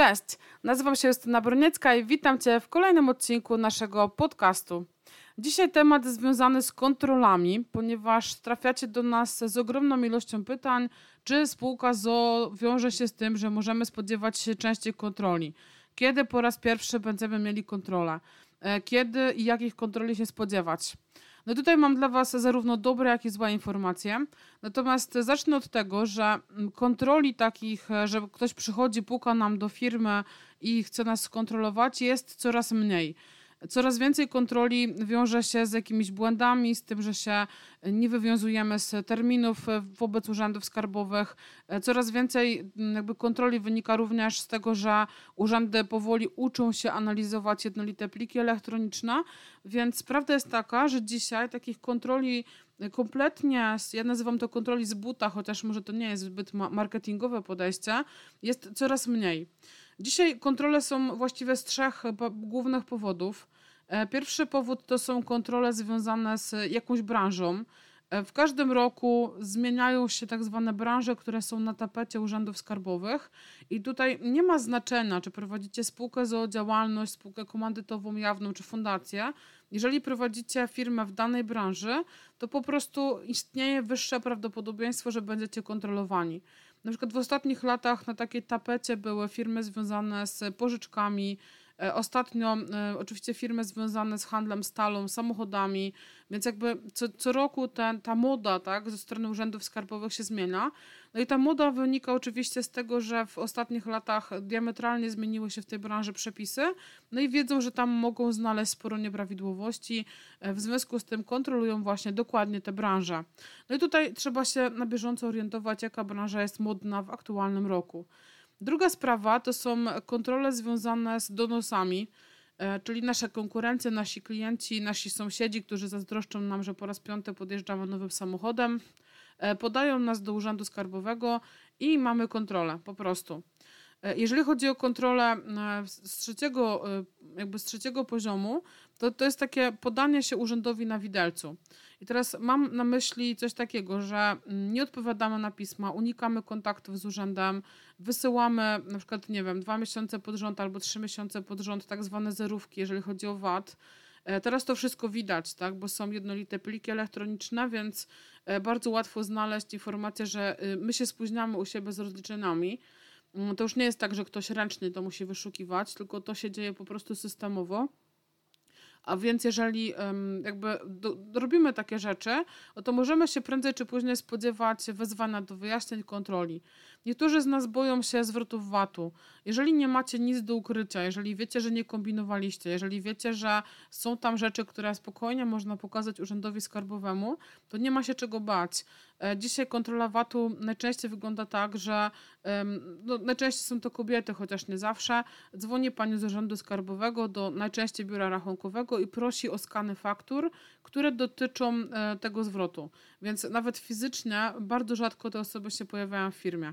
Cześć, nazywam się Justyna Broniecka i witam Cię w kolejnym odcinku naszego podcastu. Dzisiaj temat związany z kontrolami, ponieważ trafiacie do nas z ogromną ilością pytań, czy spółka ZO wiąże się z tym, że możemy spodziewać się częściej kontroli. Kiedy po raz pierwszy będziemy mieli kontrolę? E, kiedy i jakich kontroli się spodziewać? No tutaj mam dla Was zarówno dobre, jak i złe informacje. Natomiast zacznę od tego, że kontroli takich, e, że ktoś przychodzi, puka nam do firmy i chce nas skontrolować, jest coraz mniej. Coraz więcej kontroli wiąże się z jakimiś błędami, z tym, że się nie wywiązujemy z terminów wobec urzędów skarbowych. Coraz więcej mm, jakby kontroli wynika również z tego, że urzędy powoli uczą się analizować jednolite pliki elektroniczne, więc prawda jest taka, że dzisiaj takich kontroli kompletnie, ja nazywam to kontroli z buta, chociaż może to nie jest zbyt marketingowe podejście, jest coraz mniej. Dzisiaj kontrole są właściwie z trzech głównych powodów. E, pierwszy powód to są kontrole związane z jakąś branżą. E, w każdym roku zmieniają się tak zwane branże, które są na tapecie urzędów skarbowych, i tutaj nie ma znaczenia, czy prowadzicie spółkę z działalność, spółkę komandytową, jawną czy fundację. Jeżeli prowadzicie firmę w danej branży, to po prostu istnieje wyższe prawdopodobieństwo, że będziecie kontrolowani. Na przykład w ostatnich latach na takiej tapecie były firmy związane z pożyczkami, ostatnio e, oczywiście firmy związane z handlem stalą, samochodami, więc jakby co, co roku ten, ta moda tak, ze strony urzędów skarbowych się zmienia. No i ta moda wynika oczywiście z tego, że w ostatnich latach diametralnie zmieniły się w tej branży przepisy, no i wiedzą, że tam mogą znaleźć sporo nieprawidłowości, e, w związku z tym kontrolują właśnie dokładnie te branże. No i tutaj trzeba się na bieżąco orientować, jaka branża jest modna w aktualnym roku. Druga sprawa to są kontrole związane z donosami, e, czyli nasza konkurencja, nasi klienci, nasi sąsiedzi, którzy zazdroszczą nam, że po raz piąty podjeżdżamy nowym samochodem, e, podają nas do urzędu skarbowego i mamy kontrolę po prostu. E, jeżeli chodzi o kontrolę z trzeciego, jakby z trzeciego poziomu, to, to jest takie podanie się urzędowi na widelcu. I teraz mam na myśli coś takiego, że nie odpowiadamy na pisma, unikamy kontaktów z urzędem, wysyłamy na przykład, nie wiem, dwa miesiące pod rząd albo trzy miesiące pod rząd tak zwane zerówki, jeżeli chodzi o VAT. E, teraz to wszystko widać, tak, bo są jednolite pliki elektroniczne, więc e, bardzo łatwo znaleźć informację, że y, my się spóźniamy u siebie z rozliczeniami. Mm, to już nie jest tak, że ktoś ręcznie to musi wyszukiwać, tylko to się dzieje po prostu systemowo. A więc jeżeli jakby robimy takie rzeczy, no to możemy się prędzej czy później spodziewać wezwania do wyjaśnień kontroli. Niektórzy z nas boją się zwrotów VAT-u. Jeżeli nie macie nic do ukrycia, jeżeli wiecie, że nie kombinowaliście, jeżeli wiecie, że są tam rzeczy, które spokojnie można pokazać urzędowi skarbowemu, to nie ma się czego bać. E, dzisiaj kontrola VAT-u najczęściej wygląda tak, że no, najczęściej są to kobiety, chociaż nie zawsze. Dzwoni pani z urzędu skarbowego do najczęściej biura rachunkowego i prosi o skany faktur, które dotyczą e, tego zwrotu. Więc nawet fizycznie bardzo rzadko te osoby się pojawiają w firmie.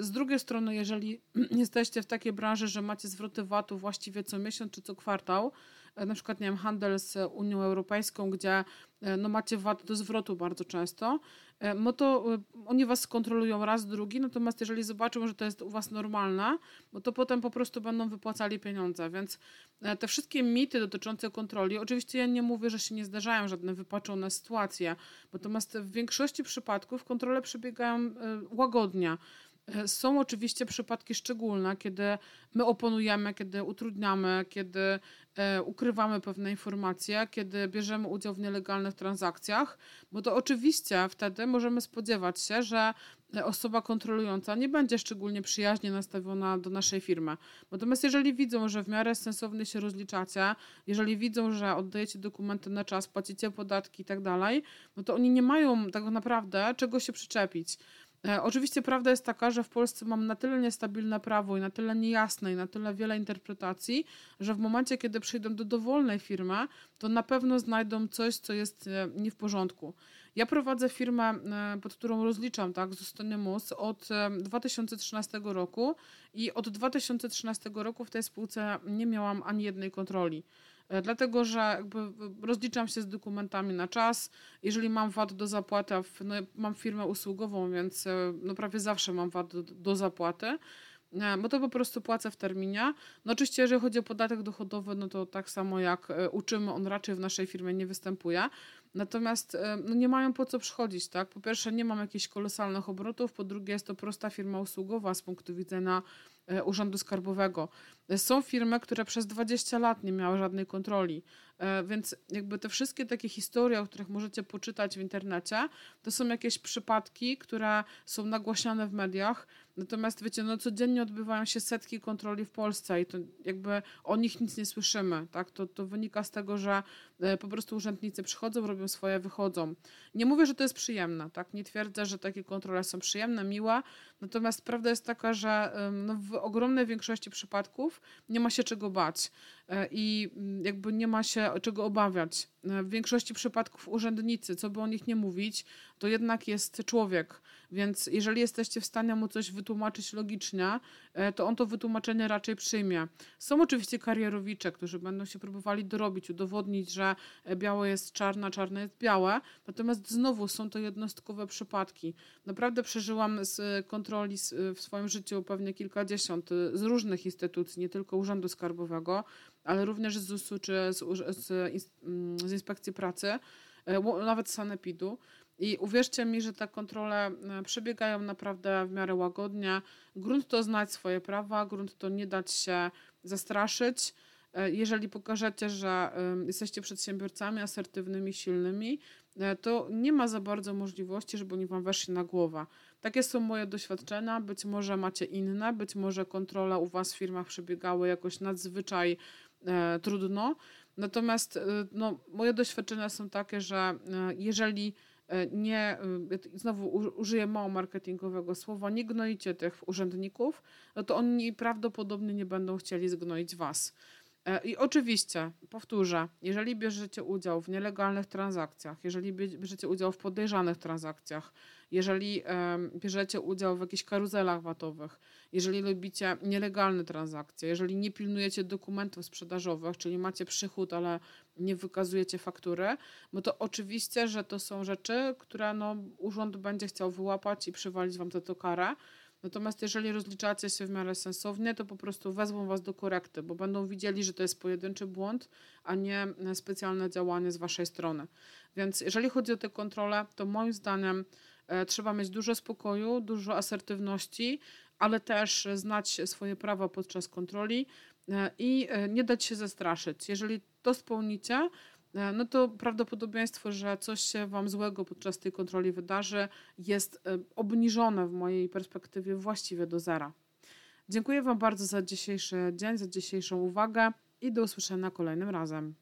z drugiej strony, jeżeli jesteście w takiej branży, że macie zwroty VAT-u właściwie co miesiąc czy co kwartał, e, na przykład nie wiem, handel z Unią Europejską, gdzie no macie VAT do zwrotu bardzo często, no to oni was skontrolują raz, drugi, natomiast jeżeli zobaczą, że to jest u was normalne, no to potem po prostu będą wypłacali pieniądze, więc te wszystkie mity dotyczące kontroli, oczywiście ja nie mówię, że się nie zdarzają żadne wypaczone sytuacje, natomiast w większości przypadków kontrole przebiegają łagodnie. E, są oczywiście przypadki szczególne, kiedy my oponujemy, kiedy utrudniamy, kiedy e, ukrywamy pewne informacje, kiedy bierzemy udział w nielegalnych transakcjach, bo to oczywiście wtedy możemy spodziewać się, że osoba kontrolująca nie będzie szczególnie przyjaźnie nastawiona do naszej firmy. Natomiast jeżeli widzą, że w miarę sensownie się rozliczacie, jeżeli widzą, że oddajecie dokumenty na czas, płacicie podatki i tak dalej, no to oni nie mają tak naprawdę czego się przyczepić. E, oczywiście prawda jest taka, że w Polsce mamy na tyle niestabilne prawo i na tyle niejasne i na tyle wiele interpretacji, że w momencie, kiedy przyjdą do dowolnej firmy, to na pewno znajdą coś, co jest e, nie w porządku. Ja prowadzę firmę, e, pod którą rozliczam, tak, Zostanie Mus od 2013 roku i od 2013 roku w tej spółce nie miałam ani jednej kontroli. E, dlatego że jakby rozliczam się z dokumentami na czas. Jeżeli mam VAT do zapłaty, no mam firmę usługową, więc e, no prawie zawsze mam VAT do, zapłaty. bo to po prostu płacę w terminie. No oczywiście, jeżeli chodzi o podatek dochodowy, no to tak samo jak e, uczymy, on raczej w naszej firmie nie występuje. Natomiast e, no nie mają po co przychodzić, tak? Po pierwsze, nie mam jakichś kolosalnych obrotów, po drugie, jest to prosta firma usługowa z punktu widzenia e, Urzędu Skarbowego. Są firmy, które przez 20 lat nie miały żadnej kontroli, więc jakby te wszystkie takie historie, o których możecie poczytać w internecie, to są jakieś przypadki, które są nagłaśniane w mediach, Natomiast wiecie, no codziennie odbywają się setki kontroli w Polsce i to jakby o nich nic nie słyszymy, tak? To, to wynika z tego, że e, po prostu urzędnicy przychodzą, robią swoje, wychodzą. Nie mówię, że to jest przyjemne, tak? Nie twierdzę, że takie kontrole są przyjemne, miłe, natomiast prawda jest taka, że no, w ogromnej większości przypadków nie ma się czego bać e, i mm, jakby nie ma się czego obawiać. E, w większości przypadków urzędnicy, co by o nich nie mówić, to jednak jest człowiek, więc jeżeli jesteście w stanie mu coś wytłumaczyć logicznie, e, to on to wytłumaczenie raczej przyjmie. Są oczywiście karierowicze, którzy będą się próbowali dorobić, udowodnić, że białe jest czarne, czarne jest białe, natomiast znowu są to jednostkowe przypadki. Naprawdę przeżyłam z kontroli w swoim życiu pewnie kilkadziesiąt z różnych instytucji, nie tylko Urzędu Skarbowego, ale również z ZUS-u czy z, z, z Inspekcji Pracy, e, nawet Sanepidu. I uwierzcie mi, że te kontrole e, przebiegają naprawdę w miarę łagodnie. Grunt to znać swoje prawa, grunt to nie dać się zastraszyć. E, jeżeli pokażecie, że jesteście przedsiębiorcami asertywnymi, silnymi, to nie ma za bardzo możliwości, żeby oni wam weszli na głowę. Takie są moje doświadczenia. Być może macie inne, być może kontrole u was w firmach przebiegały jakoś nadzwyczaj trudno. Natomiast e, no, moje doświadczenia są takie, że e, jeżeli e, nie, znowu użyję mało marketingowego słowa, nie gnoicie tych urzędników, no to oni prawdopodobnie nie będą chcieli zgnoić was. E, I oczywiście, powtórzę, jeżeli bierzecie udział w nielegalnych transakcjach, jeżeli bierzecie udział w podejrzanych transakcjach, jeżeli bierzecie udział w jakichś karuzelach VAT-owych, jeżeli lubicie nielegalne transakcje, jeżeli nie pilnujecie dokumentów sprzedażowych, czyli macie przychód, ale nie wykazujecie faktury, no to oczywiście, że to są rzeczy, które no, urząd będzie chciał wyłapać i przywalić wam za to karę. Natomiast jeżeli rozliczacie się w miarę sensownie, to po prostu wezmą was do korekty, bo będą widzieli, że to jest pojedynczy błąd, a nie specjalne działanie z waszej strony. Więc jeżeli chodzi o te kontrole, to moim zdaniem e, trzeba mieć dużo spokoju, dużo asertywności, ale też znać swoje prawa podczas kontroli e, i e, nie dać się zastraszyć. Jeżeli to spełnicie, E, no to prawdopodobieństwo, że coś się Wam złego podczas tej kontroli wydarzy, jest obniżone w mojej perspektywie właściwie do zera. Dziękuję Wam bardzo za dzisiejszy dzień, za dzisiejszą uwagę i do usłyszenia kolejnym razem.